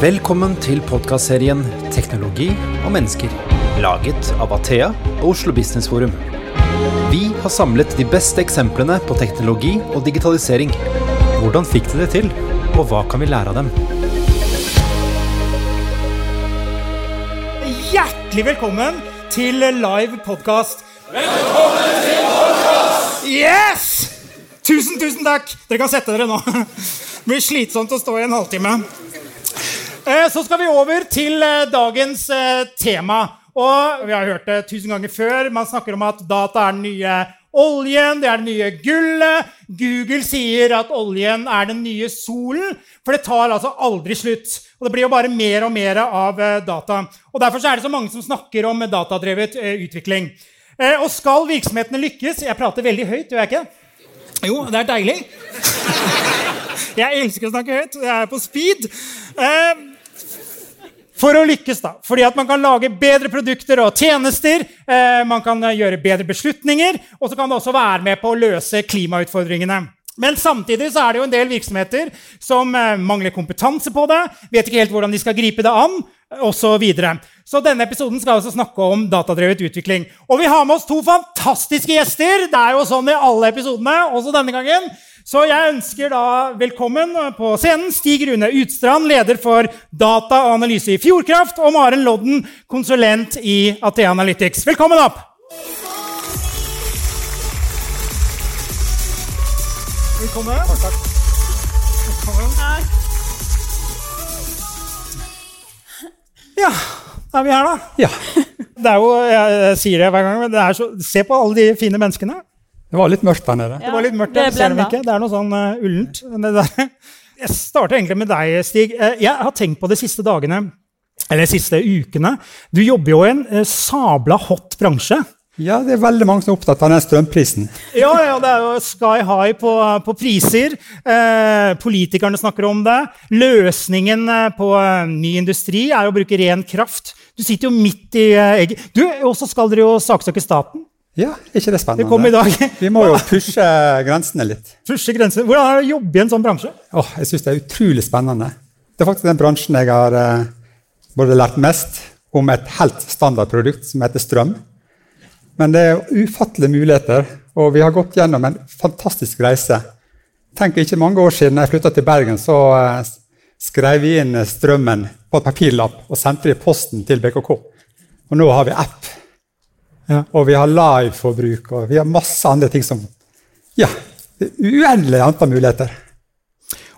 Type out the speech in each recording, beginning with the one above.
Velkommen til podkastserien 'Teknologi og mennesker', laget av Athea og Oslo Business Forum. Vi har samlet de beste eksemplene på teknologi og digitalisering. Hvordan fikk de det til, og hva kan vi lære av dem? Hjertelig velkommen til live podkast. Velkommen til podkast! Yes! Tusen, tusen takk. Dere kan sette dere nå. Det blir slitsomt å stå i en halvtime. Eh, Så skal vi over til eh, dagens eh, tema. Og vi har hørt det tusen ganger før. Man snakker om at data er den nye oljen, det er det nye gullet. Google sier at oljen er den nye solen. For det tar altså aldri slutt. Og det blir jo bare mer og mer av data. Og Derfor er det så mange som snakker om datadrevet utvikling. Og skal virksomhetene lykkes Jeg prater veldig høyt, gjør jeg ikke? Jo, det er deilig. Jeg elsker å snakke høyt. Jeg er på speed. For å lykkes, da. Fordi at man kan lage bedre produkter og tjenester. Eh, man kan eh, gjøre bedre beslutninger, og så kan det også være med på å løse klimautfordringene. Men samtidig så er det jo en del virksomheter som eh, mangler kompetanse på det, vet ikke helt hvordan de skal gripe det an, osv. Så, så denne episoden skal altså snakke om datadrevet utvikling. Og vi har med oss to fantastiske gjester. Det er jo sånn i alle episodene, også denne gangen. Så jeg ønsker da velkommen på scenen Stig Rune Utstrand, leder for data og analyse i Fjordkraft, og Maren Lodden, konsulent i Athea Analytics. Velkommen opp! Velkommen. Velkommen. Ja, da er vi her, da. Ja. Det er jo, jeg, jeg sier det hver gang, men det er så, se på alle de fine menneskene. Det var litt mørkt der nede. Det var litt mørkt, det er ser dem ikke. Det er noe sånn uh, ullent. Det der. Jeg starter egentlig med deg, Stig. Eh, jeg har tenkt på de siste dagene, eller de siste ukene. Du jobber jo i en uh, sabla hot bransje. Ja, det er veldig mange som er opptatt av den strømprisen. Ja, ja, det er jo sky high på, på priser. Eh, politikerne snakker om det. Løsningen på ny industri er å bruke ren kraft. Du sitter jo midt i eh, egget. Du, Og så skal dere jo saksøke staten. Ja, ikke det spennende? Det kom i dag. Vi må jo pushe grensene litt. Pushe grensene. Hvordan er det å jobbe i en sånn bransje? Oh, jeg syns det er utrolig spennende. Det er faktisk den bransjen jeg har eh, både lært mest om et helt standardprodukt som heter strøm. Men det er ufattelige muligheter, og vi har gått gjennom en fantastisk reise. Tenk ikke mange år siden jeg flytta til Bergen, så eh, skrev vi inn strømmen på et papirlapp og sendte det i posten til BKK. Og nå har vi app. Ja. Og vi har live-forbruk, og vi har masse andre ting som Ja, det er uendelig antall muligheter.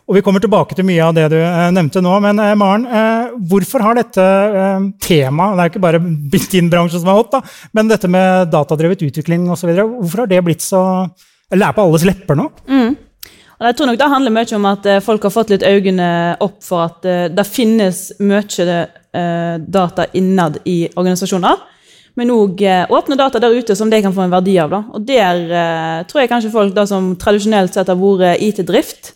Og Vi kommer tilbake til mye av det du eh, nevnte nå. Men eh, Maren, eh, hvorfor har dette eh, temaet Det er ikke bare din bransje som er hot, da, men dette med datadrevet utvikling osv. Hvorfor har det blitt så Eller er på alles lepper nå? Og jeg tror nok Det handler mye om at eh, folk har fått litt øynene opp for at eh, det finnes mye eh, data innad i organisasjoner. Men òg eh, åpne data der ute som de kan få en verdi av. Da. Og Der eh, tror jeg kanskje folk da, som tradisjonelt sett har vært IT-drift,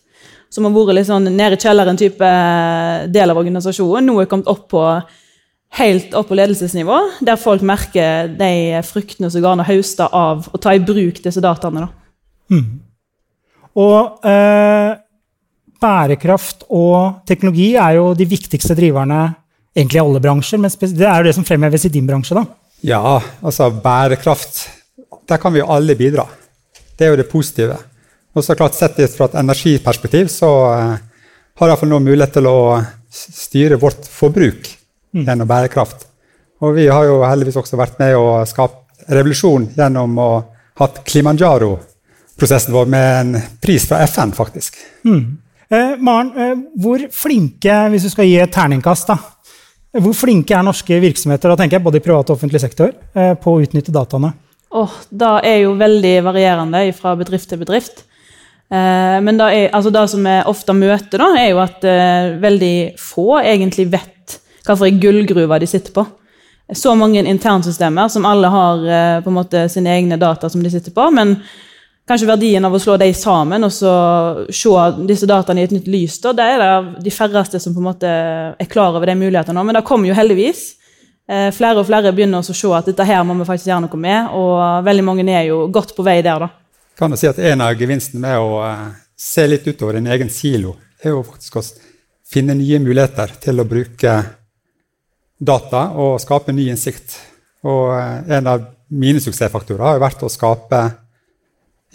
som har vært litt sånn nede i kjelleren-type eh, del av organisasjonen, nå er kommet opp på helt opp på ledelsesnivå, der folk merker de fruktene som går an å høste av å ta i bruk disse dataene. da. Og eh, bærekraft og teknologi er jo de viktigste driverne egentlig i alle bransjer, men det er jo det som fremheves i din bransje. da. Ja, altså bærekraft. Der kan vi jo alle bidra. Det er jo det positive. Og så klart Sett fra et energiperspektiv så eh, har iallfall nå mulighet til å styre vårt forbruk gjennom bærekraft. Og vi har jo heldigvis også vært med å skape revolusjon gjennom å ha hatt Kilimanjaro-prosessen vår med en pris fra FN, faktisk. Eh, Maren, eh, hvor flinke, hvis du skal gi et terningkast, da, hvor flinke er norske virksomheter da tenker jeg både i privat og offentlig sektor, eh, på å utnytte dataene? Åh, det er jo veldig varierende fra bedrift til bedrift. Eh, men det, er, altså det som vi ofte møter, da, er jo at eh, veldig få egentlig vet hvilken gullgruve de sitter på. Så mange internsystemer som alle har eh, på en måte sine egne data som de sitter på. Men kanskje verdien av å slå dem sammen og så se disse dataene i et nytt lys, da, det er det de færreste som på en måte er klar over de mulighetene. Men det kommer jo heldigvis. Eh, flere og flere begynner å se at dette her må vi faktisk gjøre noe med, og veldig mange er jo godt på vei der, da. Kan du si at En av gevinstene med å eh, se litt utover din egen silo, er jo faktisk å finne nye muligheter til å bruke data og skape ny innsikt. Og eh, en av mine suksessfaktorer har vært å skape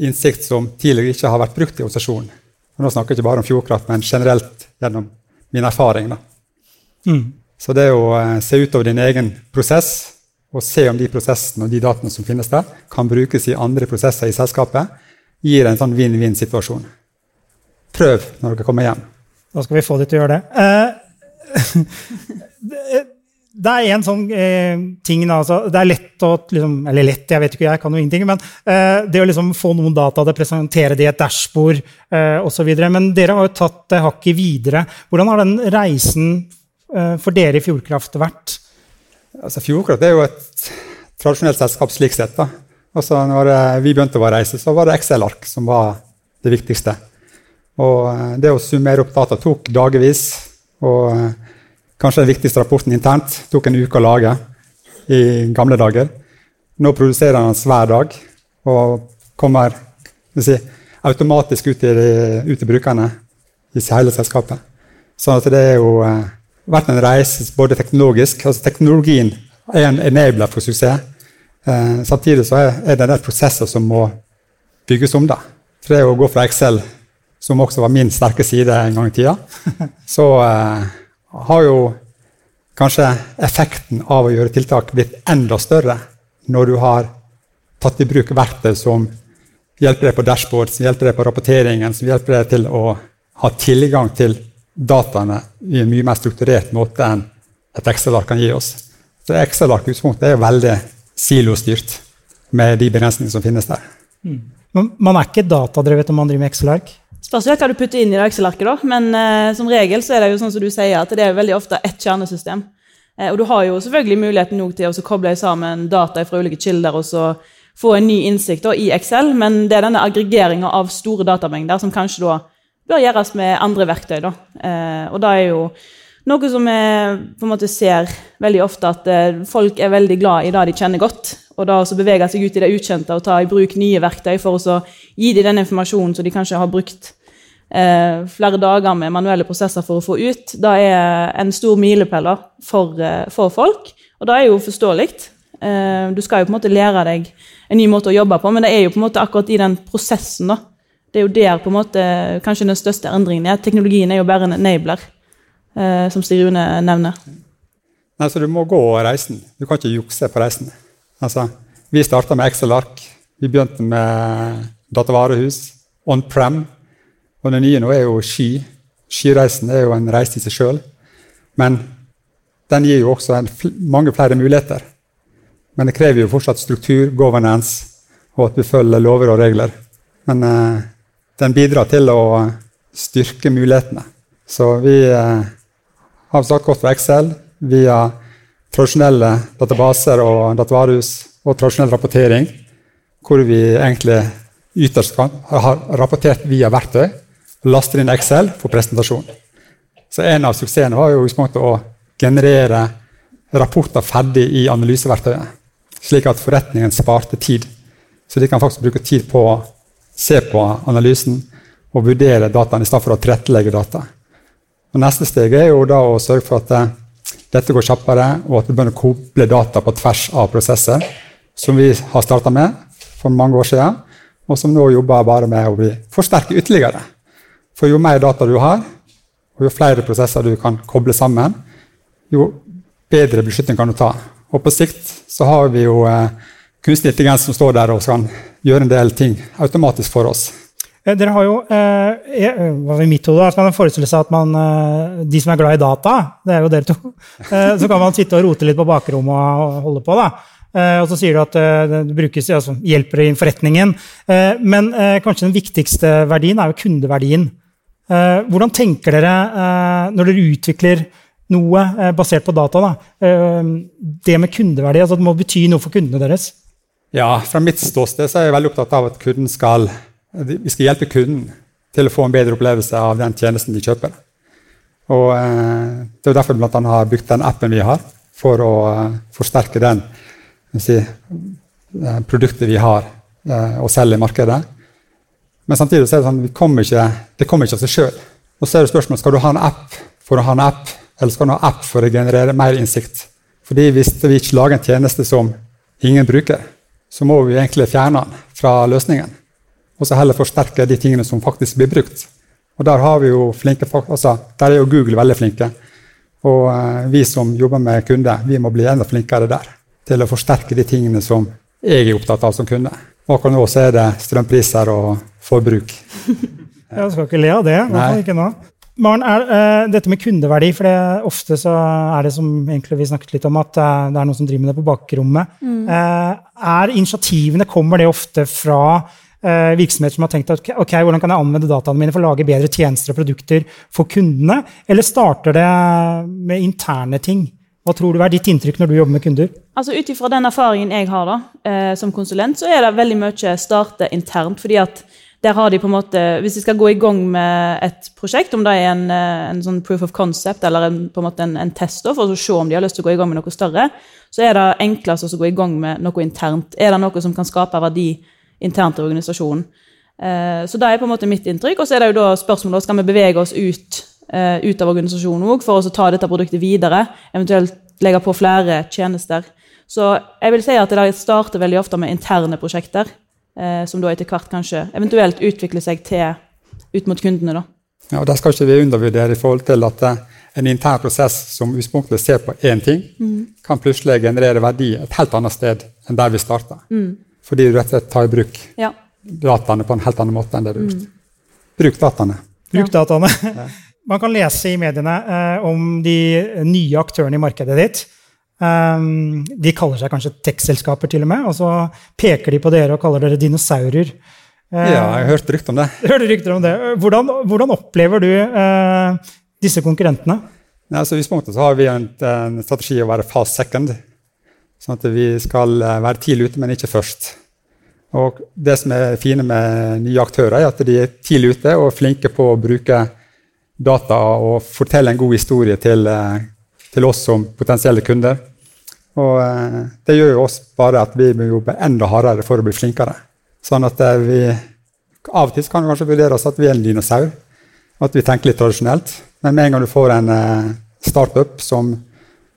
innsikt som tidligere ikke har vært brukt i organisasjonen. Og nå snakker jeg ikke bare om Fjordkraft, men generelt gjennom min erfaring. Mm. Så det å eh, se utover din egen prosess og se om de prosessene og de dataene som finnes der, kan brukes i andre prosesser i selskapet, gir en sånn vinn-vinn-situasjon. Prøv når dere kommer hjem. Da skal vi få de til å gjøre det. Eh, det er en sånn eh, ting altså, Det er lett å liksom, Eller lett, jeg vet ikke, jeg kan jo ingenting. Men eh, det å liksom få noen data, det presentere det i et dashbord eh, osv. Men dere har jo tatt det hakket videre. Hvordan har den reisen eh, for dere i Fjordkraft vært? Altså, Fjordkraft er jo et tradisjonelt selskap slik sett. da. Også når eh, vi begynte å reise, så var det Excel-ark som var det viktigste. Og eh, det å summere opp data tok dagevis. og eh, Kanskje den viktigste rapporten internt tok en uke å lage i gamle dager. Nå produserer han den hver dag og kommer si, automatisk ut til, ut til brukerne i hele selskapet. Så det er jo eh, vært en reise både teknologisk altså Teknologien er en enabler for suksess. Eh, samtidig så er, er det en del prosesser som må bygges om. da. For det å gå fra Excel, som også var min sterke side en gang i tida, så eh, har jo kanskje effekten av å gjøre tiltak blitt enda større når du har tatt i bruk verktøy som hjelper deg på dashboard, som hjelper deg på rapporteringen, som hjelper deg til å ha tilgang til dataene i en mye mer strukturert måte enn et Excel-ark kan gi oss. Så Excel-ark er jo veldig silostyrt med de begrensningene som finnes der. Mm. Man er ikke datadrevet om man driver med Excel-ark? Spørs hva du putter inn i Excel-arket, da. Men uh, som regel så er det jo sånn som du sier, at det er veldig ofte ett kjernesystem. Uh, og du har jo selvfølgelig muligheten til å koble sammen data fra ulike kilder og så få en ny innsikt da, i Excel, men det er denne aggregeringa av store datamengder som kanskje da bør gjøres med andre verktøy. Da. Uh, og da er jo noe som vi på en måte ser veldig ofte, at folk er veldig glad i det de kjenner godt. Og da også bevege seg ut i det ukjente og ta i bruk nye verktøy for å gi dem den informasjonen som de kanskje har brukt eh, flere dager med manuelle prosesser for å få ut, det er en stor milepæl for, eh, for, folk. Og det er jo forståelig. Eh, du skal jo på en måte lære deg en ny måte å jobbe på, men det er jo på en måte akkurat i den prosessen. da. Det er jo der på en måte kanskje den største endringen er. Teknologien er jo bare en enabler, eh, som Stig Rune nevner. Nei, så Du må gå reisen. Du kan ikke jukse på reisen. Altså, vi starta med Excel-ark. Vi begynte med datavarehus, on prem, og det nye nå er jo ski. Skireisen er jo en reise i seg sjøl. Men den gir jo også fl mange flere muligheter. Men det krever jo fortsatt struktur, governance, og at vi følger lover og regler. Men eh, den bidrar til å styrke mulighetene. Så vi eh, har sagt godt fra Excel via tradisjonelle databaser og datavarehus og tradisjonell rapportering, hvor vi egentlig ytterst har rapportert via verktøy og laster inn Excel for presentasjon. Så En av suksessene var jo å generere rapporter ferdig i analyseverktøyet. Slik at forretningen sparte tid. Så de kan faktisk bruke tid på å se på analysen og vurdere dataene i stedet for å tilrettelegge data. Og Neste steg er jo da å sørge for at eh, dette går kjappere, og at vi begynner å koble data på tvers av prosesser, som vi har starta med for mange år siden, og som nå jobber bare med å bli forsterket ytterligere. For jo mer data du har, og jo flere prosesser du kan koble sammen, jo bedre beslutning kan du ta. Og på sikt så har vi jo eh, kunstig intelligens som står der og kan gjøre en del ting automatisk for oss. Eh, dere har jo eh, eh i mitt hode at man forestille seg at man, eh, de som er glad i data, det er jo dere to, så kan man sitte og rote litt på bakrommet og holde på. da. Og så sier du at det brukes, altså, hjelper i forretningen. men kanskje den viktigste verdien er jo kundeverdien. Hvordan tenker dere når dere utvikler noe basert på data? Da, det med kundeverdi, altså det må bety noe for kundene deres? Ja, Fra mitt ståsted er jeg veldig opptatt av at kunden skal, vi skal hjelpe kunden til å få en bedre opplevelse av den tjenesten de kjøper. Og Det er derfor vi bl.a. har brukt den appen vi har, for å forsterke den si, produktet vi har å selge i markedet. Men samtidig så er det sånn, kommer ikke, det kommer ikke av seg sjøl. Og så er det spørsmålet skal du ha en app for å ha en app, eller skal du ha en app for å generere mer innsikt? Fordi Hvis vi ikke lager en tjeneste som ingen bruker, så må vi egentlig fjerne den fra løsningen. Og så heller forsterke de tingene som faktisk blir brukt. Og Der har vi jo flinke altså, der er jo Google veldig flinke. Og eh, vi som jobber med kunder, vi må bli enda flinkere der. Til å forsterke de tingene som jeg er opptatt av som kunde. Akkurat nå så er det strømpriser og forbruk. Jeg skal ikke le av det. i hvert fall ikke nå. Maren, er, uh, dette med kundeverdi, for det, ofte så er det som vi snakket litt om, at uh, det er noen som driver med det på bakrommet. Eh, er initiativene, Kommer det ofte fra eh, virksomheter som har tenkt at ok, hvordan kan jeg anvende dataene mine for å lage bedre tjenester og produkter for kundene? Eller starter det med interne ting? Hva tror du er ditt inntrykk når du jobber med kunder? Altså Ut ifra den erfaringen jeg har da, eh, som konsulent, så er det veldig mye starte internt. fordi at der har de på en måte, Hvis de skal gå i gang med et prosjekt, om det er en, eh, en sånn proof of concept eller en, på en, måte en, en test for å se om de har lyst til å gå i gang med noe større, så er det enklest å gå i gang med noe internt. Er det noe som kan skape verdi internt i organisasjonen? Eh, så det er på en måte mitt inntrykk. Og så er det jo da spørsmålet skal vi bevege oss ut, eh, ut av organisasjonen òg for å ta dette produktet videre. Eventuelt legge på flere tjenester. Så jeg vil si at det starter veldig ofte med interne prosjekter eh, som da etter hvert kanskje eventuelt utvikler seg til ut mot kundene. da. Ja, og Det skal ikke vi undervurdere i forhold til at en intern prosess som utgangspunktet ser på én ting, mm. kan plutselig generere verdi et helt annet sted enn der vi starta. Mm. Fordi du rett og slett tar i bruk ja. dataene på en helt annen måte enn det du har gjort. Mm. Bruk dataene. Bruk dataene. Man kan lese i mediene eh, om de nye aktørene i markedet ditt Um, de kaller seg kanskje tech-selskaper, til og med, og så peker de på dere og kaller dere dinosaurer. Uh, ja, jeg har hørt rykter om det. Hørte rykter om det. Hvordan, hvordan opplever du uh, disse konkurrentene? Ja, altså, I utgangspunktet har vi en, en, strategi å være fast second. Sånn at vi skal eh, være tidlig ute, men ikke først. Og Det som er fine med nye aktører, er at de er tidlig ute og flinke på å bruke data og fortelle en god historie til, til oss som potensielle kunder. Og eh, det gjør jo oss bare at vi må jobbe enda hardere for å bli flinkere. Sånn at eh, vi Av og til kan vi kanskje vurdere oss at vi er en dinosaur. At vi tenker litt tradisjonelt. Men med en gang du får en eh, startup som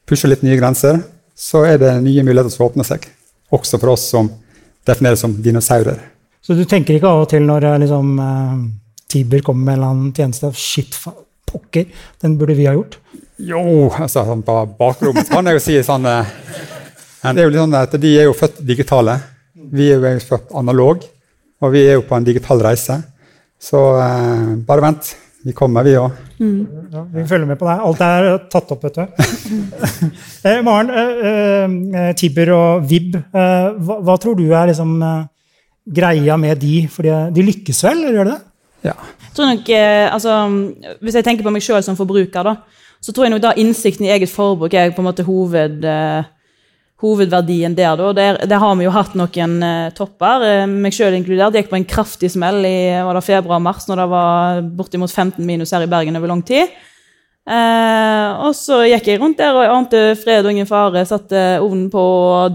pusher litt nye grenser, så er det nye muligheter som åpner seg. Også for oss som defineres som dinosaurer. Så du tenker ikke av og til når liksom, Tiber kommer med en eller annen tjeneste Shit, pokker, den burde vi ha gjort? Jo, altså sånn på bakrommet kan jeg jo si sånn eh, Det er jo litt sånn at De er jo født digitale. Vi er jo født analog, og vi er jo på en digital reise. Så eh, bare vent. Vi kommer, vi òg. Mm. Ja, vi følger med på deg. Alt er tatt opp, vet du. eh, Maren, eh, eh, Tibber og Vib, eh, hva, hva, tror du er liksom, greia med de? For de lykkes vel, eller gjør de det? Ja. Jeg tror nok, altså, Hvis jeg tenker på meg sjøl som forbruker, da, så tror jeg nok da innsikten i eget forbruk er på en måte hoved, uh, hovedverdien der. Da. Der, der, har vi jo hatt noen uh, topper, uh, meg sjøl inkludert. Gikk på en kraftig smell i var det februar-mars, når det var bortimot 15 minus her i Bergen over lang tid. og så gikk jeg rundt der og jeg ante fred og ingen fare. Satte ovnen på,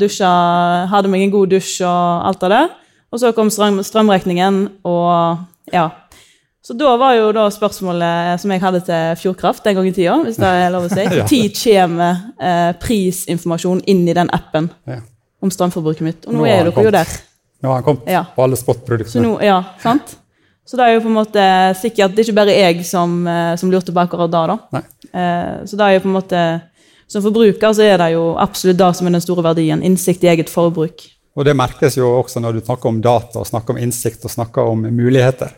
dusja, hadde meg en god dusj og alt av det. Og så kom strøm, strømregningen, og ja så da var jo da spørsmålet som jeg hadde til Fjordkraft den gang i tida, hvis det er lov å si, når kommer eh, prisinformasjon inn i den appen ja. om strømforbruket mitt? Og nå, nå er dere jo der. Nå har han kommet ja. på alle spotproduktene. Ja, sant? Så det er jo på en måte sikkert det er ikke bare jeg som, eh, som lurte på akkurat da. da. Eh, så det er jo på en måte, Som forbruker så er det jo absolutt det som er den store verdien. Innsikt i eget forbruk. Og det merkes jo også når du snakker om data, snakker om innsikt og snakker om muligheter.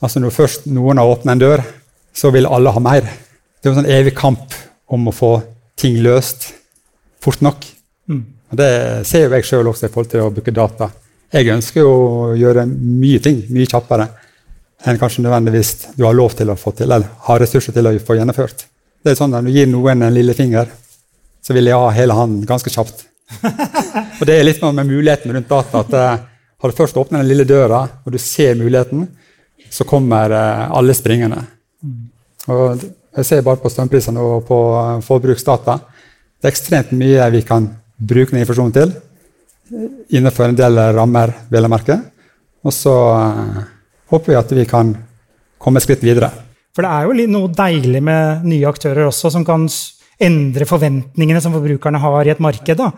Altså Når først noen har åpnet en dør, så vil alle ha mer. Det er en sånn evig kamp om å få ting løst fort nok. Mm. Og Det ser jo jeg sjøl også i forhold til å bruke data. Jeg ønsker jo å gjøre mye ting mye kjappere enn kanskje nødvendigvis du har lov til å få til, eller har ressurser til å få gjennomført. Det er sånn at Når du gir noen en lille finger, så vil jeg ha hele hånden ganske kjapt. og Det er litt med muligheten rundt data. at uh, Har du først åpnet den lille døra, og du ser muligheten, så kommer eh, alle springende. Og jeg ser bare på strømprisene og på eh, forbruksdata. Det er ekstremt mye vi kan bruke den informasjonen til innenfor en del rammer, vil jeg merke. Og så håper vi at vi kan komme et skritt videre. For det er jo noe deilig med nye aktører også, som kan endre forventningene som forbrukerne har i et marked. Da.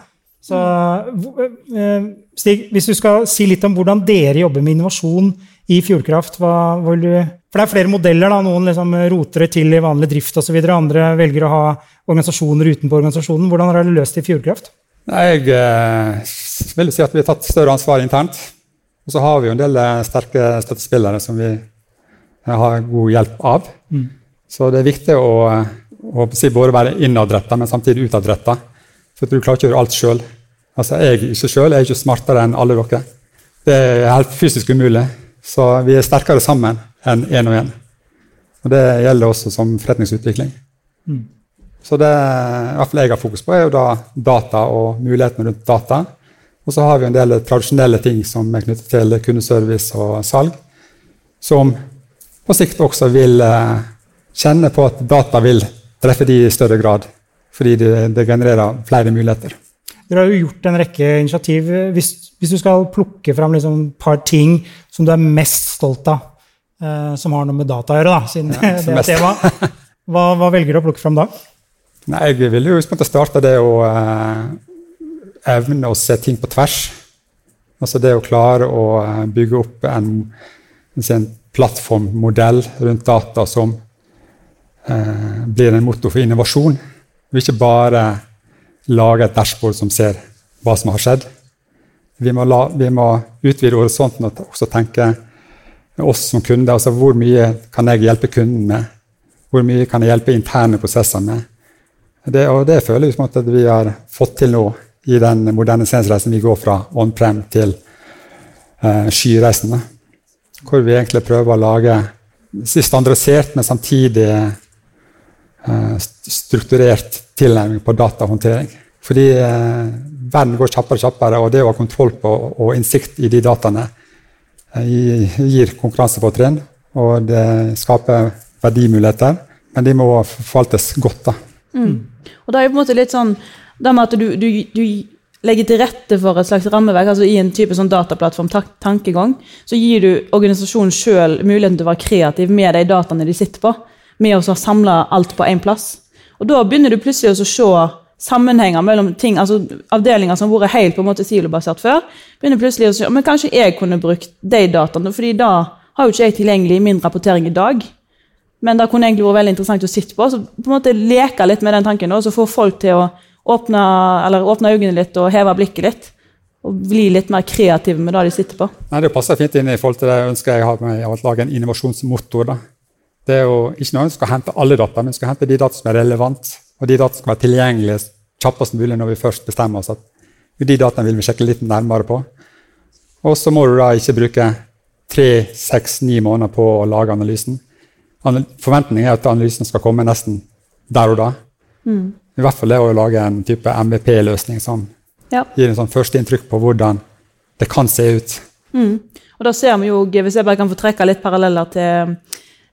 Så eh, Stig, hvis du skal si litt om hvordan dere jobber med innovasjon i Fjordkraft, hva, hva vil du For det er flere modeller. da, Noen liksom roter det til i vanlig drift osv. Andre velger å ha organisasjoner utenpå organisasjonen. Hvordan har dere løst det i Fjordkraft? Jeg eh, vil si at vi har tatt større ansvar internt. Og så har vi jo en del eh, sterke støttespillere som vi eh, har god hjelp av. Så det er viktig å, eh, å si både være innadretta, men samtidig utadretta. For du klarer ikke å gjøre alt sjøl. Altså, jeg ikke selv, er ikke smartere enn alle dere. Det er helt fysisk umulig. Så vi er sterkere sammen enn én og én. Og det gjelder også som forretningsutvikling. Så det jeg har fokus på, er jo da data og mulighetene rundt data. Og så har vi en del tradisjonelle ting som er knyttet til kundeservice og salg, som på sikt også vil eh, kjenne på at data vil treffe de i større grad, fordi det genererer flere muligheter. Dere har jo gjort en rekke initiativ. Hvis, hvis du skal plukke fram liksom et par ting som du er mest stolt av, eh, som har noe med data å gjøre, da, siden det er tema, hva, hva velger du å plukke fram da? Nei, jeg vil jo starte det å eh, evne å se ting på tvers. Altså det å klare å eh, bygge opp en, en plattformmodell rundt data som eh, blir en motor for innovasjon. Vi ikke bare lage et dashbord som ser hva som har skjedd. Vi må, la, vi må utvide horisonten og også tenke oss som kunder. Altså hvor mye kan jeg hjelpe kunden med? Hvor mye kan jeg hjelpe interne prosesser med? Det, og det føler jeg at vi har fått til nå i den moderniseringsreisen vi går fra on-prem til eh, skyreisen. Hvor vi egentlig prøver å lage standardisert, men samtidig strukturert tilnærming på datahåndtering. Fordi eh, verden går kjappere og kjappere, og det å ha kontroll på og innsikt i de dataene eh, gi- gir konkurransefortrinn, og det skaper verdimuligheter, men de må forvaltes godt. da. Og det er jo på en måte litt sånn det med at du, du, du legger til rette for et slags rammeverk, altså i en type sånn dataplattform-tankegang, så gir du organisasjonen sjøl muligheten til å være kreativ med de dataene de sitter på, med å samle alt på én plass. Og da begynner du plutselig å se sammenhenger mellom ting, altså avdelinger som har vært helt på en måte silobasert før, begynner plutselig å se men kanskje jeg kunne brukt de dataene, fordi da har jo ikke jeg tilgjengelig min rapportering i dag. Men det kunne egentlig vært veldig interessant å sitte på. så på en måte Leke litt med den tanken, og så få folk til å åpne, åpne øynene litt og heve blikket litt. Og bli litt mer kreative med det de sitter på. Nei, Det passer fint inn i forhold til det ønsket jeg har med å lage en innovasjonsmotor. Da. Det er jo ikke noe vi skal hente alle data, men vi skal hente de data som er relevant, og de data som skal være tilgjengelige kjappest mulig når vi først bestemmer oss. at De dataene vil vi sjekke litt nærmere på. Og så må du da ikke bruke tre, seks, ni måneder på å lage analysen. Forventningen er at analysen skal komme nesten der og da. I hvert fall det å lage en type MVP-løsning som Ja. gir en sånn førsteinntrykk på hvordan det kan se ut. Og da ser vi jo, Hvis jeg bare kan få trekke litt paralleller til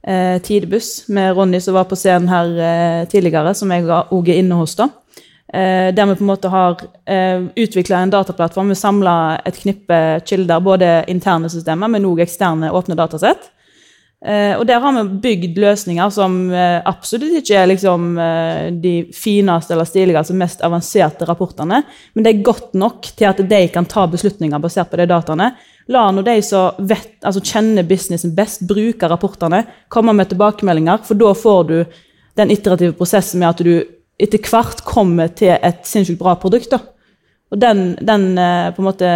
eh, Tidebuss, med Ronny som var på scenen her eh, tidligere, som jeg òg er inne hos. da. Eh, der vi på en måte har eh, utvikla en dataplattform. Vi samla et knippe kilder, både interne systemer, men òg eksterne åpne datasett. Eh, og der har vi bygd løsninger som eh, absolutt ikke er liksom, eh, de fineste eller stiligste, mest avanserte rapportene, men det er godt nok til at de kan ta beslutninger basert på de dataene. La nå de som vet, altså kjenner businessen best, bruke rapportene, komme med tilbakemeldinger, for da får du den iterative prosessen med at du etter hvert kommer til et sinnssykt bra produkt. da. Og den, den eh, måte,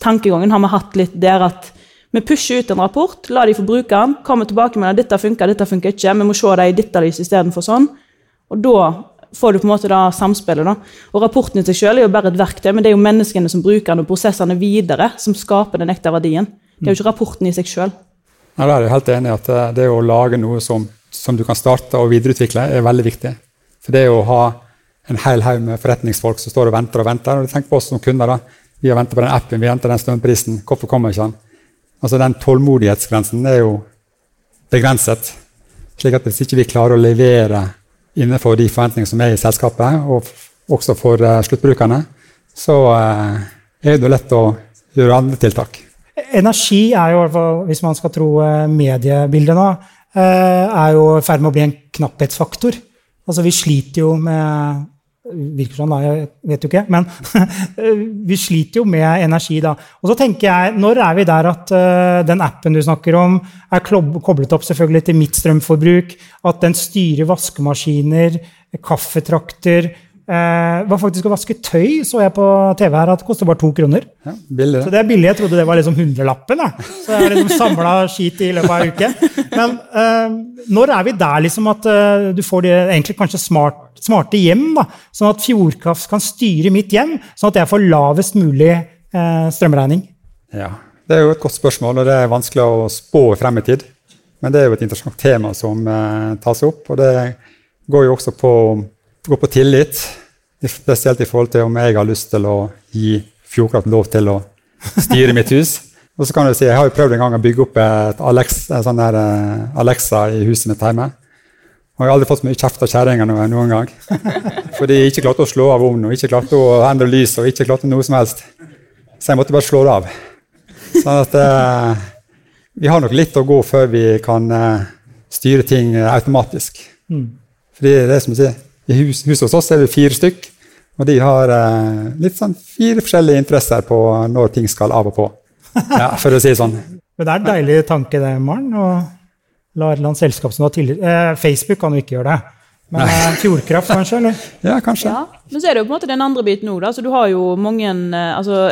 tankegangen har vi hatt litt der at vi pusher ut en rapport, la de få bruke den, kommer tilbake med at dette funker, dette funker ikke, vi må se det i dette lyset istedenfor sånn. Og da får du på en måte da samspillet. da. Og rapporten i seg selv er jo bare et verktøy, men det er jo menneskene som bruker den, og prosessene videre, som skaper den ekte verdien. Det er jo ikke rapporten i seg sjøl. Ja, da er jeg helt enig i at eh, det å lage noe som, som du kan starte og videreutvikle, er veldig viktig. For det å ha en hel haug med forretningsfolk som står og venter og venter og Tenk på oss som kunder. da. Vi har ventet på den appen, vi venter den strømprisen. Hvorfor kommer ikke den? Altså, Den tålmodighetsgrensen er jo begrenset. slik at hvis ikke vi klarer å levere innenfor de forventningene som er i selskapet, og også for eh, sluttbrukerne, så eh, er det lett å gjøre andre tiltak. Energi er jo, hvis man skal tro eh, mediebildet nå, er jo i ferd med å bli en knapphetsfaktor. Altså, vi sliter jo med Virker sånn, da. Jeg vet jo ikke. Men vi sliter jo med energi, da. Og så tenker jeg, når er vi der at uh, den appen du snakker om, er koblet opp selvfølgelig til mitt strømforbruk? At den styrer vaskemaskiner, kaffetrakter uh, var faktisk å vaske tøy, så jeg på TV her, at det koster bare to kroner. Ja, billig. Så det er billig. Jeg trodde det var liksom hundrelappen. Da. Så jeg har liksom samla skit i løpet av en uke. Men uh, når er vi der liksom at eh, du får det, egentlig kanskje smart, smarte hjem? da, Sånn at Fjordkraft kan styre mitt hjem, sånn at jeg får lavest mulig eh, strømregning? Ja, Det er jo et godt spørsmål, og det er vanskelig å spå frem i tid. Men det er jo et interessant tema som eh, tas opp, og det går jo også på, går på tillit. Spesielt i forhold til om jeg har lyst til å gi Fjordkraft lov til å styre mitt hus. Og så kan du si, Jeg har jo prøvd en gang å bygge opp et Alexa, sånn uh, Alexa i huset mitt hjemme. Og jeg har aldri fått så mye kjeft av kjerringa noen, gang. Fordi jeg ikke klarte å slå av ovnen og ikke klarte å endre lyset og ikke klarte noe som helst. Så jeg måtte bare slå det av. Sånn at eh, vi har nok litt å gå før vi kan eh, styre ting automatisk. Mm. Fordi det er som å si, i hus, huset hos oss er vi fire stykk, og de har eh, litt sånn fire forskjellige interesser på når ting skal av og på. Ja, for å si det sånn. Men det er en deilig tanke, det, Maren. å la et eller annet selskap som du har tillit eh, Facebook kan jo ikke gjøre det. Men eh, Fjordkraft, kanskje? eller? Ja, kanskje. Ja. Men så er det jo på en måte den andre biten òg. Du har jo mange eh, altså,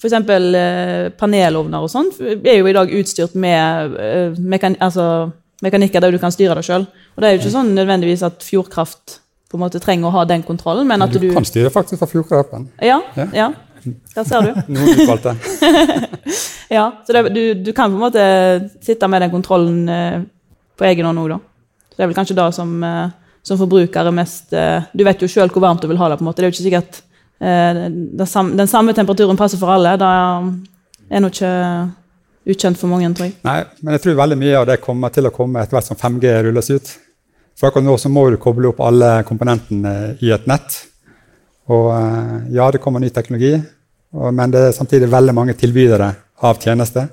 F.eks. Eh, panelovner og sånn er jo i dag utstyrt med eh, mekan altså, mekanikker der du kan styre deg sjøl. Og det er jo ikke sånn nødvendigvis at Fjordkraft på en måte trenger å ha den kontrollen. Men at du, du kan styre faktisk fra Fjordkraft-appen. Ja, ja. ja. Der ser du. Noen utvalgte. ja, så det, du, du, kan på en måte sitte med den kontrollen eh, på egen hånd òg, da. Det er vel kanskje det som, eh, som forbruker er mest eh, Du vet jo sjøl hvor varmt du vil ha det. på en måte. Det er jo ikke sikkert eh, den, samme, temperaturen passer for alle. Det er nå ikke ukjent for mange, tror jeg. Nei, men jeg tror veldig mye av det kommer til å komme etter hvert som 5G rulles ut. For akkurat nå så må du koble opp alle komponentene i et nett. Og ja, det kommer ny teknologi, men det er samtidig veldig mange tilbydere av tjenester.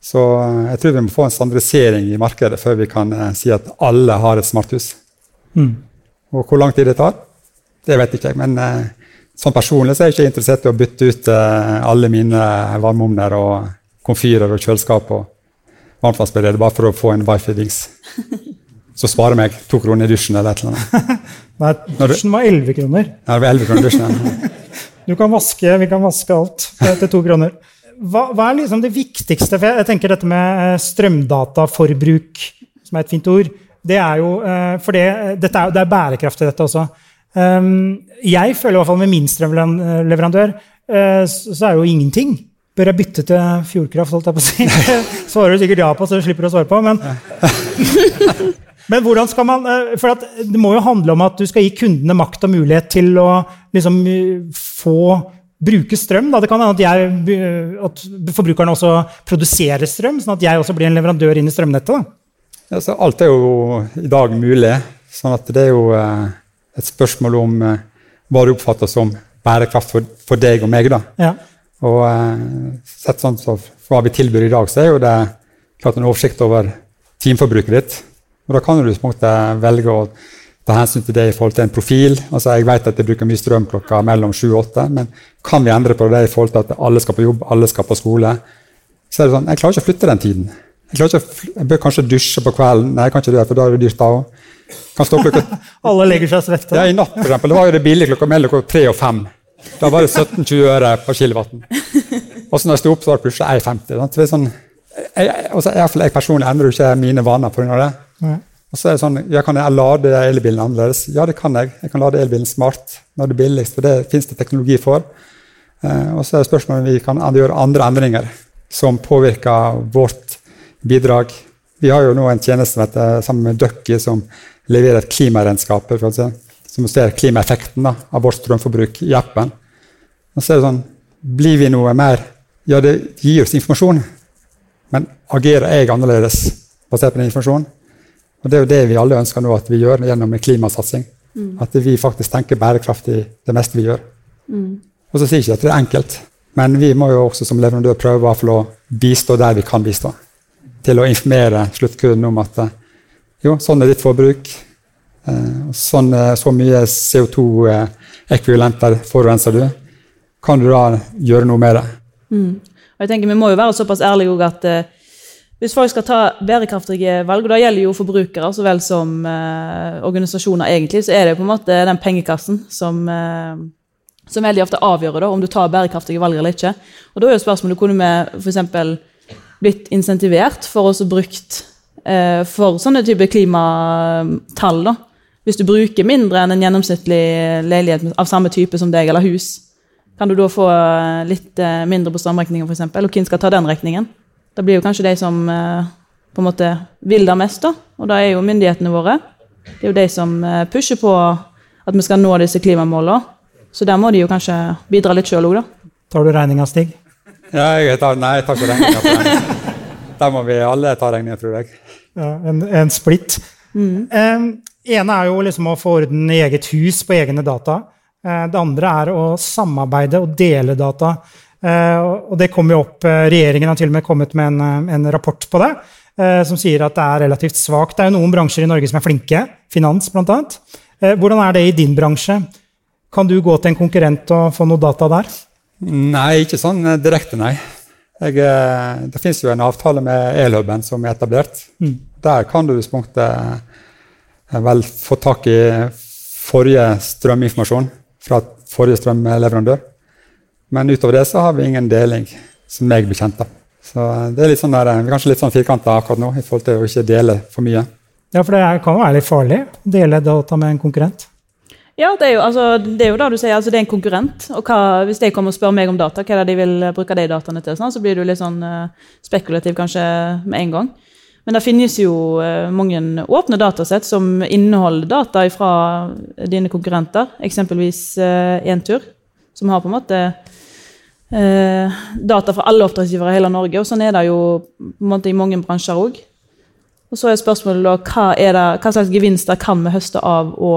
Så eh, jeg tror vi må få en standardisering i markedet før vi kan eh, si at alle har et smarthus. Mm. Og hvor lang tid det tar, det vet ikke jeg. Men sånn personlig så er jeg ikke interessert i å bytte ut alle mine varmeovner og komfyrer og kjøleskap og varmtvannsberedere bare for å få en wifi-dings. så sparer meg to kroner i dusjen eller et eller annet. Nei, dusjen var 11 kroner. Ja, det var 11 kroner dusjen. du kan vaske, vi kan vaske alt til to kroner. Hva, hva, er liksom det viktigste? For jeg tenker dette med eh, strømdataforbruk, som er et fint ord, det er jo eh, For det, dette er, det er bærekraft i dette også. Um, jeg føler i hvert fall med min strømleverandør så er jo ingenting. Bør jeg bytte til Fjordkraft? holdt jeg på å si? Svarer du sikkert ja på, så du slipper å svare på. Men Men hvordan skal man, eh, for Det må jo handle om at du skal gi kundene makt og mulighet til å liksom, få bruke strøm. Da. Det kan hende at, jeg, at forbrukerne også produserer strøm, sånn at jeg også blir en leverandør inn i strømnettet. Ja, alt er jo i dag mulig. sånn at det er jo eh, et spørsmål om eh, hva du oppfatter som bærekraft for, for deg og meg. da. Ja. Og sett sånn så hva vi tilbyr i dag, så er jo det klart en oversikt over timeforbruket ditt og Da kan du velge å ta hensyn til det i forhold til en profil. Altså Jeg vet at jeg bruker mye strøm klokka mellom 7 og 8, men kan vi endre på det i forhold til at alle skal på jobb, alle skal på skole? Så er det sånn, Jeg klarer ikke å flytte den tiden. Jeg, ikke, jeg bør kanskje dusje på kvelden. Nei, jeg kan ikke det, for da er det dyrt da òg. Alle legger seg svette. Ja, I natt for eksempel, det var jo det billig klokka mellom 3 og 5. Da var det 17-20 øre på kilowatten. Og så når jeg sto opp, så var det plutselig 1,50. Så sånn, jeg, jeg, jeg, jeg personlig endrer jo ikke mine vaner pga. det. Og så er det sånn, ja, Kan jeg lade elbilen annerledes? Ja, det kan jeg. Jeg kan lade elbilen smart når det er billigst, for det fins det teknologi for. Eh, og så er det spørsmålet om vi kan gjøre andre endringer som påvirker vårt bidrag. Vi har jo nå en tjeneste vet, sammen med Ducky som leverer et klimaregnskap. Som ser klimaeffekten da, av vårt strømforbruk i appen. Og så er det sånn, Blir vi noe mer Ja, det gir oss informasjon, men agerer jeg annerledes basert på den informasjonen? Og Det er jo det vi alle ønsker nå at vi gjør gjennom en klimasatsing. Mm. At vi faktisk tenker bærekraftig det meste vi gjør. Mm. Og så sier ikke at det er enkelt, men vi må jo også som leverandør prøve å bistå der vi kan bistå. Til å informere sluttkunden om at eh, Jo, sånn er ditt forbruk. Eh, sånn, eh, så mye CO2-ekvivalenter forurenser du. Kan du da gjøre noe med det? Mm. Og jeg tenker Vi må jo være såpass ærlige at hvis folk skal ta bærekraftige valg, og det gjelder jo forbrukere så vel som eh, organisasjoner, egentlig, så er det på en måte den pengekassen som, eh, som veldig ofte avgjør da, om du tar bærekraftige valg eller ikke. Og Da er jo spørsmålet kunne vi f.eks. blitt insentivert for å brukt eh, for sånne type klimatall. da. Hvis du bruker mindre enn en gjennomsnittlig leilighet av samme type som deg, eller hus, kan du da få litt eh, mindre på strømregningen, f.eks., og hvem skal ta den regningen? Det blir jo kanskje de som eh, på en måte vil det mest, da. Og det er jo myndighetene våre. Det er jo de som eh, pusher på at vi skal nå disse klimamålene. Så der må de jo kanskje bidra litt sjøl òg, da. Tar du regninga, Stig? Ja, jeg tar, nei, jeg tar ikke regninga. Der må vi alle ta regninga, tror jeg. Ja, en, en splitt. Mm. Um, ene er jo liksom å få orden i eget hus på egne data. Uh, det andre er å samarbeide og dele data. Eh, og det kom jo opp, eh, Regjeringen har til og med kommet med en, eh, en rapport på det, som sier at det er relativt svakt. Det er jo noen bransjer i Norge som er flinke, finans bl.a. Hvordan er det i din bransje? Kan du gå til en konkurrent og få noe data der? Nei, ikke sånn direkte, nei. Jeg, det fins jo en avtale med Elhuben som er etablert. Mm. Der kan du vel få tak i forrige strøminformasjon fra forrige strømleverandør. Men utover det så har vi ingen deling, som jeg blir kjent av. Så det er litt sånn der, vi er kanskje litt sånn firkanta akkurat nå i forhold til å ikke dele for mye. Ja, for det kan jo være litt farlig å dele data med en konkurrent? Ja, det er jo, altså, det er jo da du sier, altså det er en konkurrent. og hva, Hvis de kommer og spør meg om data, hva er det de vil bruke de dataene til, sånn, så blir du litt sånn uh, spekulativ kanskje med en gang. Men det finnes jo uh, mange åpne datasett som inneholder data fra dine konkurrenter. Eksempelvis uh, Entur, som har på en måte eh, data fra alle oppdragsgivere i hele Norge. Og sånn er det jo måte, i mange bransjer òg. Og så er spørsmålet da, hva, er det, hva slags gevinster kan vi høste av å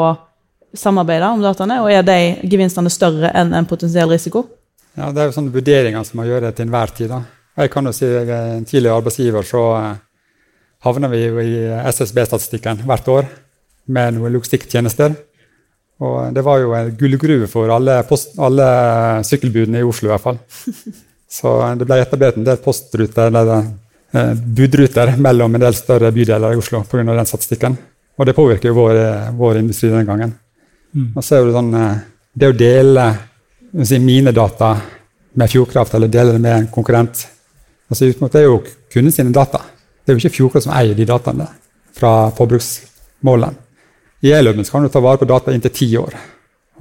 samarbeide om dataene, og er de gevinstene større enn en potensiell risiko? Ja, Det er jo sånne vurderinger som må gjør til enhver tid. da. Jeg kan jo si jeg er en tidligere arbeidsgiver, så eh, havner vi jo i SSB-statistikken hvert år med noen logistikktjenester. Og det var jo en gullgruve for alle, post, alle, sykkelbudene i Oslo, i hvert fall. Så det ble etablert en del postruter, eller eh, budruter mellom en del større bydeler i Oslo pga. den statistikken. Og det påvirker jo vår, vår industri den gangen. Mm. Og så er det sånn eh, Det å dele si, mine data med Fjordkraft, eller dele det med en konkurrent altså Det er jo kunden sine data. Det er jo ikke Fjordkraft som eier de dataene fra forbruksmålene. I e-lømmen kan du ta vare på data inntil ti år.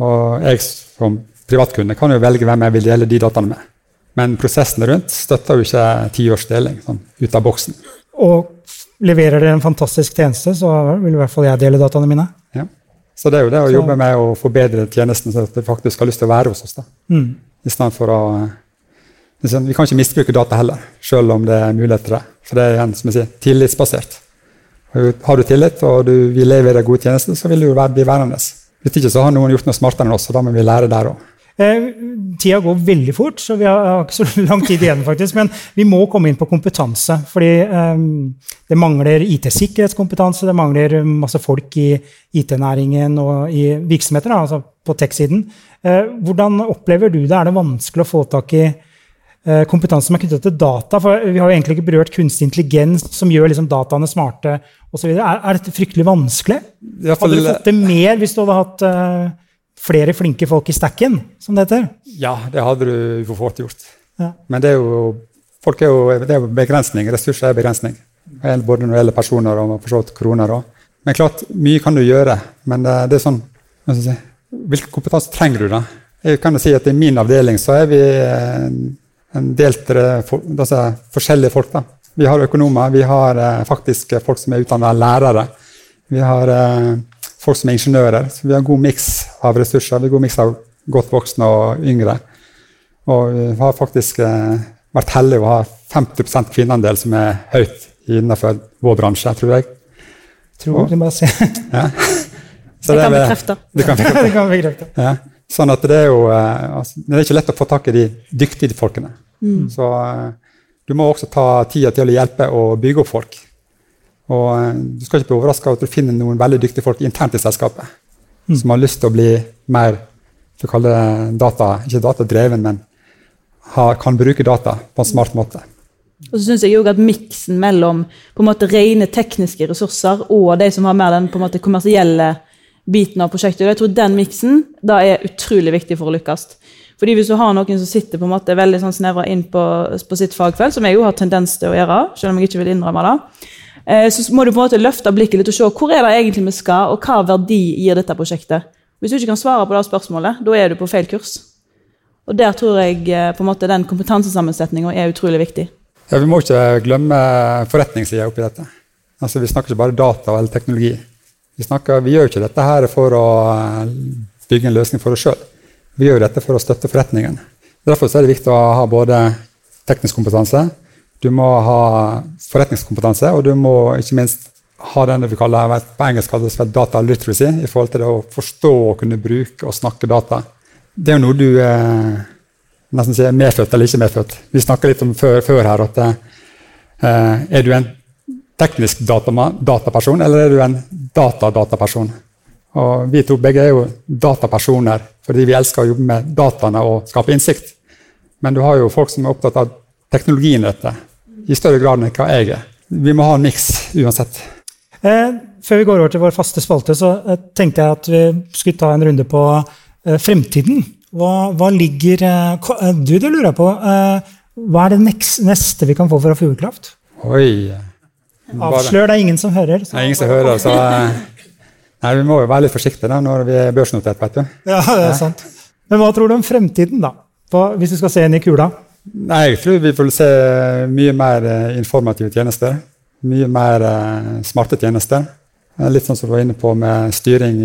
Og jeg som privatkunde kan jo velge hvem jeg vil dele de dataene med. Men prosessen rundt støtter jo ikke tiårsdeling sånn, ut av boksen. Og leverer dere en fantastisk tjeneste, så vil i hvert fall jeg dele dataene mine. Ja. Så det er jo det å så. jobbe med å forbedre tjenesten, så at det faktisk har lyst til å være hos oss. da. Mm. I stedet for å liksom, Vi kan ikke misbruke data heller, selv om det er mulighet til det. For det er igjen, som jeg sier, tillitsbasert. Har du tillit og du vil levere gode tjenester, så vil du bli værende. Hvis ikke så har noen gjort noe smartere enn oss, og da må vi lære der òg. Eh, tida går veldig fort, så vi har ikke så lang tid igjen. faktisk, Men vi må komme inn på kompetanse. fordi eh, det mangler IT-sikkerhetskompetanse, det mangler masse folk i IT-næringen og i virksomheter, altså på tech-siden. Eh, hvordan opplever du det? Er det vanskelig å få tak i kompetanse som er knyttet til data. for Vi har jo egentlig ikke berørt kunstig intelligens, som gjør liksom dataene smarte osv. Er, er dette fryktelig vanskelig? Hadde du fått det mer hvis du hadde hatt uh, flere flinke folk i stacken, som det heter? Ja, det hadde du for fort gjort. Ja. Men det er jo, folk er jo, det er jo begrensning. Ressurser er begrensning. Både når det gjelder personer og for så vidt kroner. Også. Men klart, mye kan du gjøre. Men det, det er sånn Hvilken kompetanse trenger du, da? Jeg kan jo si at I min avdeling så er vi eh, en delt altså, forskjellige folk. Da. Vi har økonomer, vi har eh, faktisk folk som er utdanna lærere. Vi har eh, folk som er ingeniører. Så vi har en god miks av ressurser. Vi har god miks av godt voksne og yngre. Og vi har faktisk eh, vært heldige å ha 50% kvinneandel som er høyt innenfor vår bransje, tror jeg. Tror du bare se. ja. Så det, kan bekrefte. Det kan bekrefte. Ja. Sånn at det er jo eh, altså, Det er ikke lett å få tak i de dyktige folkene. Mm. Så uh, du må også ta tida til å hjelpe og bygge opp folk. Og eh, du skal ikke bli overraska over at du finner noen veldig dyktige folk internt i selskapet som har lyst til å bli mer for å kalle det data, ikke datadreven, men har, kan bruke data på en smart måte. Og så synes jeg jo at Miksen mellom på en måte rene tekniske ressurser og de som har mer den på en måte kommersielle biten av prosjektet, Og jeg tror den miksen da er utrolig viktig for å lykkes. Fordi Hvis du har noen som sitter på en måte veldig sånn snevra inn på, på, sitt fagfelt, som jeg jo har tendens til å gjøre, selv om jeg ikke vil innrømme det, Eh, så må du på en måte løfte blikket litt og se hvor er det egentlig vi skal, og hva verdi gir dette prosjektet. Hvis du ikke kan svare på det spørsmålet, da er du på feil kurs. Og Der tror jeg eh, på en måte den kompetansesammensetninga er utrolig viktig. Ja, Vi må ikke glemme forretningssida oppi dette. Altså, Vi snakker ikke bare data eller teknologi. Vi, snakker, vi gjør ikke dette her for å eh, bygge en løsning for oss sjøl. Vi gjør dette for å støtte forretningen. Derfor er det viktig å ha både teknisk kompetanse, du må ha forretningskompetanse, og du må ikke minst ha den vi kaller på engelsk kalles data literacy, i forhold til det å forstå og kunne bruke og snakke data. Det er jo noe du eh, nesten sier medfødt eller ikke medfødt. Vi snakka litt om før, før her at eh, er du en teknisk dataperson, eller er du en datadataperson? Og vi to begge er jo datapersoner fordi vi elsker å jobbe med dataene og skape innsikt. Men du har jo folk som er opptatt av teknologien i dette i større grad enn hva jeg er. Vi må ha en miks uansett. Eh, før vi går over til vår faste spalte, så eh, tenkte jeg at vi skulle ta en runde på eh, fremtiden. Hva, hva ligger eh, eh, Du, det lurer jeg på. Eh, hva er det neste vi kan få fra Fjordkraft? Oi. Avslør, det er ingen som hører. Så. Det er ingen som hører, så Nei, Vi må jo være litt forsiktige da, når vi er børsnotert, vet du. Ja, det er sant. Men hva tror du om fremtiden, da? På, hvis du skal se inn i kula? Nei, jeg tror vi får se mye mer eh, informative tjenester. Mye mer uh, smarte tjenester. Litt sånn som du var inne på med styring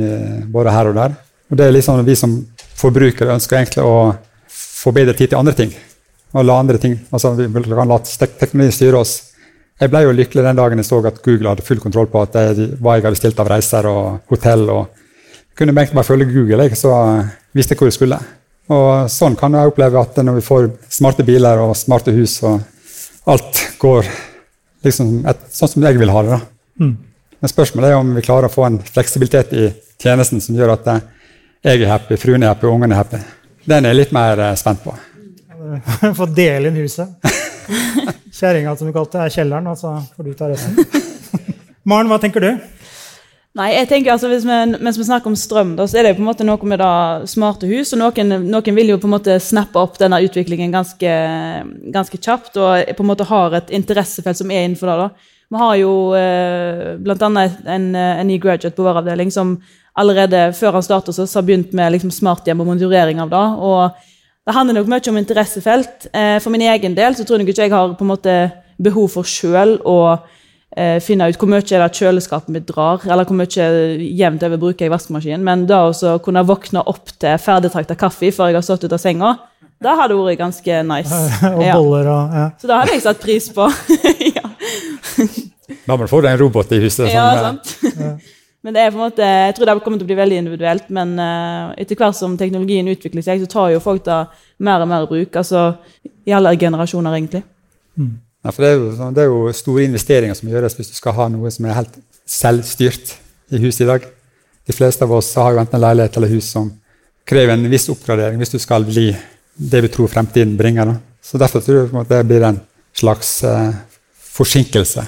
både her og der. Og det er liksom Vi som forbrukere ønsker egentlig å få bedre tid til andre ting. Og la andre ting, altså Vi kan la teknologi styre oss. Jeg ble jo lykkelig den dagen jeg så at Google hadde full kontroll på at jeg, hva jeg hadde stilt av reiser og hotell. og kunne bare følge Google, jeg, så visste jeg hvor jeg skulle. Og sånn kan jeg oppleve at når vi får smarte biler og smarte hus, og alt går liksom et, sånn som jeg vil ha det. da. Mm. Men spørsmålet er om vi klarer å få en fleksibilitet i tjenesten som gjør at jeg er happy, fruen er happy, ungene er happy. Den er jeg litt mer eh, spent på. Få dele inn huset. Kjerringa, som du kalte det, er kjelleren, og så får du ta resten. Maren, hva tenker du? Nei, jeg tenker altså, vi, Mens vi snakker om strøm, da, så er det på en måte noe med da smarte hus. og noen, noen, vil jo på en måte snappe opp denne utviklingen ganske, ganske, kjapt og på en måte har et interessefelt som er innenfor det. da. Vi har jo eh, bl.a. En, en ny graduate på vår avdeling som allerede før han startet så har begynt med liksom, smarthjem og monitorering av det. og Det handler nok mye om interessefelt. Eh, for min egen del så tror jeg ikke jeg har på en måte behov for sjøl å eh, finne ut hvor mye er det kjøleskapet mitt drar, eller hvor mye jevnt over bruker jeg vaskemaskinen. Men da å kunne våkne opp til ferdigtrakta kaffe før jeg har stått ut av senga, det hadde vært ganske nice. og boller og ja. Så det hadde jeg satt pris på. ja. Da må du få deg en robot i huset. Ja, eh, sant. Men det er på en måte, Jeg tror det kommer til å bli veldig individuelt, men uh, etter hvert som teknologien utvikler seg, så tar jo folk det mer og mer i bruk. altså I alle generasjoner, egentlig. Mm. Ja, for det er, jo, sånn, det er, jo, store investeringer som gjøres hvis du skal ha noe som er helt selvstyrt i huset i dag. De fleste av oss har jo enten leilighet eller hus som krever en viss oppgradering hvis du skal bli det vi tror fremtiden bringer. Da. Så Derfor tror jeg at det blir en slags eh, forsinkelse.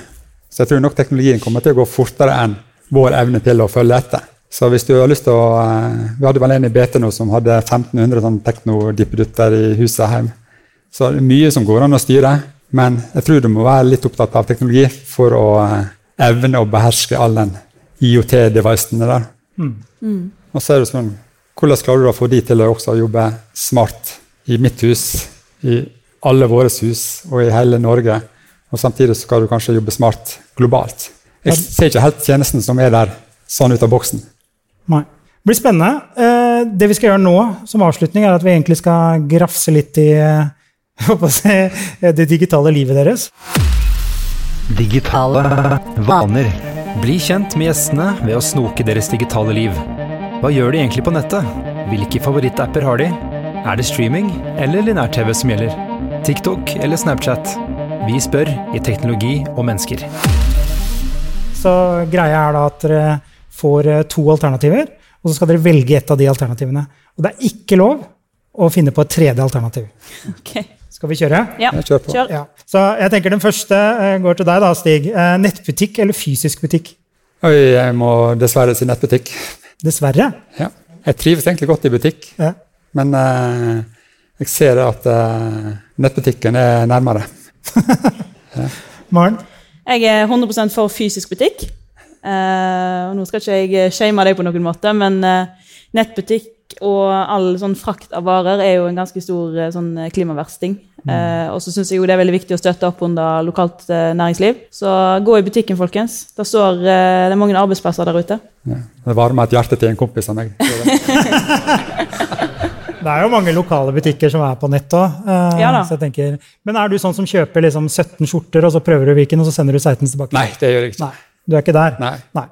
Så jeg tror nok teknologien kommer til å gå fortere enn vår evne til å følge etter. Så hvis du har lyst til å, eh, Vi hadde vel en i BT nå som hadde 1500 sånn teknodippedutter i huset hjemme. Så det er mye som går an å styre. Men jeg tror du må være litt opptatt av teknologi for å uh, evne å beherske all den IOT-devicene der. Mm. Mm. Og så er det sånn, Hvordan klarer du å få de til å også jobbe smart i mitt hus, i alle våre hus og i hele Norge? Og samtidig skal du kanskje jobbe smart globalt. Jeg ser ikke helt tjenesten som er der, sånn ut av boksen. Nei. Det blir spennende. Eh, det vi skal gjøre nå som avslutning, er at vi egentlig skal grafse litt i eh, det digitale livet deres. Digitale vaner. Bli kjent med gjestene ved å snoke deres digitale liv. Hva gjør de egentlig på nettet? Hvilke favorittapper har de? Er det streaming eller linær-TV som gjelder? TikTok eller Snapchat? Vi spør i Teknologi og mennesker. Så greia er da at dere får eh, to alternativer, og så skal dere velge ett av de alternativene. Og det er ikke lov å finne på et tredje alternativ. Ok. Skal vi kjøre? Ja, Jeg kjører på. kjør. Ja. Så jeg tenker den første eh, går til deg, da, Stig. Eh, nettbutikk eller fysisk butikk? Oi, jeg må dessverre si nettbutikk. Dessverre. Ja. Jeg trives egentlig godt i butikk, Ja. men uh, jeg ser at uh, nettbutikken er nærmere. Maren? Jeg er 100% for fysisk butikk. Eh, og nå skal ikke jeg shame deg på noen måte, men eh, nettbutikk og all sånn frakt av varer er jo en ganske stor eh, sånn klimaversting. Eh, og så syns jeg jo det er veldig viktig å støtte opp under lokalt eh, næringsliv. Så gå i butikken, folkens. Det står eh, det er mange arbeidsplasser der ute. Ja. Det varmer et hjerte til en kompis av meg. Det er jo mange lokale butikker som er på nett òg. Ja så jeg tenker, men er du sånn som kjøper liksom 17 skjorter, og så prøver du hvilken, og så sender du 16 tilbake? Nei, det gjør jeg ikke. Nei, Du er ikke der? Nei.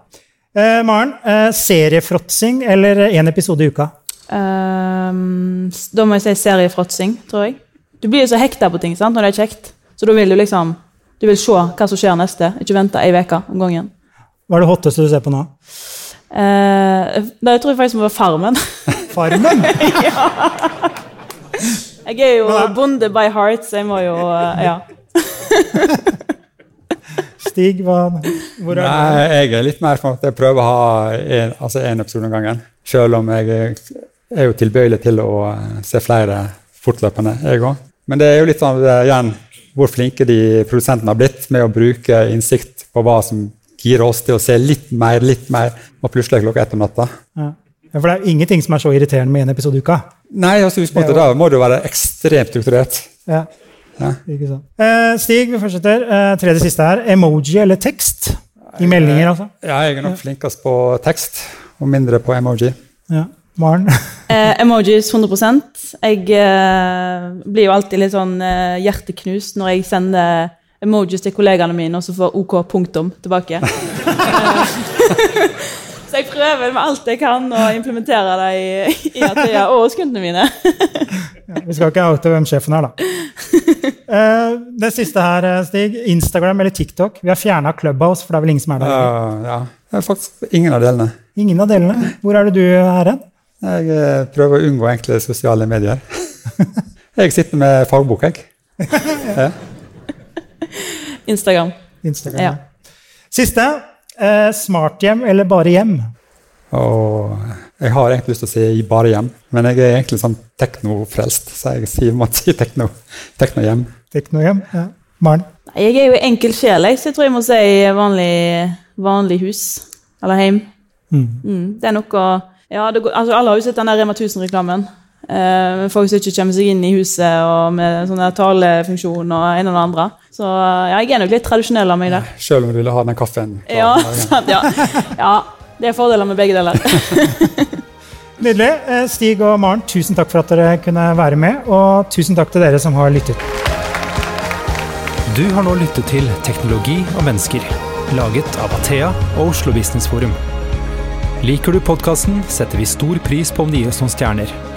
Eh, Maren, uh, seriefråtsing eller én episode i uka? Ehm, da må jeg si seriefråtsing, tror jeg. Du blir jo så hekta på ting sant, når det er kjekt. Så da vil du liksom du vil se hva som skjer neste, ikke vente ei uke om gangen. Hva er det hotteste du ser på nå? Uh, jeg tror jeg faktisk må være Farmen. Farmen? Jeg er jo bonde by heart, så jeg må jo uh, Ja. Stig, hva, hvor er du? Nei, jeg er litt mer for at jeg prøver å ha en, altså episode om gangen. Selv om jeg er jo tilbøyelig til å eh, se flere fortløpende, jeg òg. Men det er jo litt sånn igjen hvor flinke de produsentene har blitt med å bruke innsikt på hva som girer oss til å se litt mer, litt mer, og plutselig klokka ett om natta. Ja. Ja, for det er jo ingenting som er så irriterende med én episode i uka. Nei, altså, husk på at da må du være ekstremt strukturert. Ja. Ja. Ikke sant. Eh, Stig, vi fortsetter. Eh, tredje siste her. Emoji eller tekst? I meldinger, altså. Ja, jeg er nok flinkest på tekst, og mindre på emoji. Ja. Maren? Eh, emojis 100 Jeg eh, blir jo alltid litt sånn eh, hjerteknust når jeg sender emojis til kollegaene mine, og så får OK punktum tilbake. Eh, så jeg prøver med alt jeg kan å implementere det i, i Athea og hos kundene mine. Ja, vi skal ikke oute hvem sjefen er, da. Eh, det siste her, eh, Stig. Instagram eller TikTok? Vi har fjerna Clubhouse, for det er vel ingen som er der? Ja, ja. Det er faktisk ingen av delene. Ingen av delene. Hvor er det du er hen? Jeg eh, prøver å unngå enkle sosiale medier. jeg sitter med fagbok, jeg. Ja. Instagram. Instagram. Ja. Siste. Eh, smarthjem eller bare hjem? Og jeg har egentlig lyst til å si bare hjem, men jeg er egentlig sånn teknofrelst, så jeg sier, må si tekno, teknohjem. Teknohjem? Ja. Maren? Jeg er jo enkel sjel, så jeg tror jeg må si vanlig, vanlig hus. Eller heim. Mm. Mm, det er noe ja, det går, altså Alle har jo sett den der Rema 1000-reklamen. Eh, folk som ikke kommer seg inn i huset, og med sånne talefunksjon og en eller andre. Så ja, jeg er nok litt tradisjonell av meg der. Selv om du vil ha den kaffen. Ja, sant, ja. ja, det er fordeler med begge deler. Nydelig. Eh, Stig og Maren, tusen takk for at dere kunne være med, og tusen takk til dere som har lyttet. Du har nå lyttet til Teknologi og mennesker, laget av Athea og Oslo Business Forum. Liker du podkasten, setter vi stor pris på om du gir oss noen stjerner.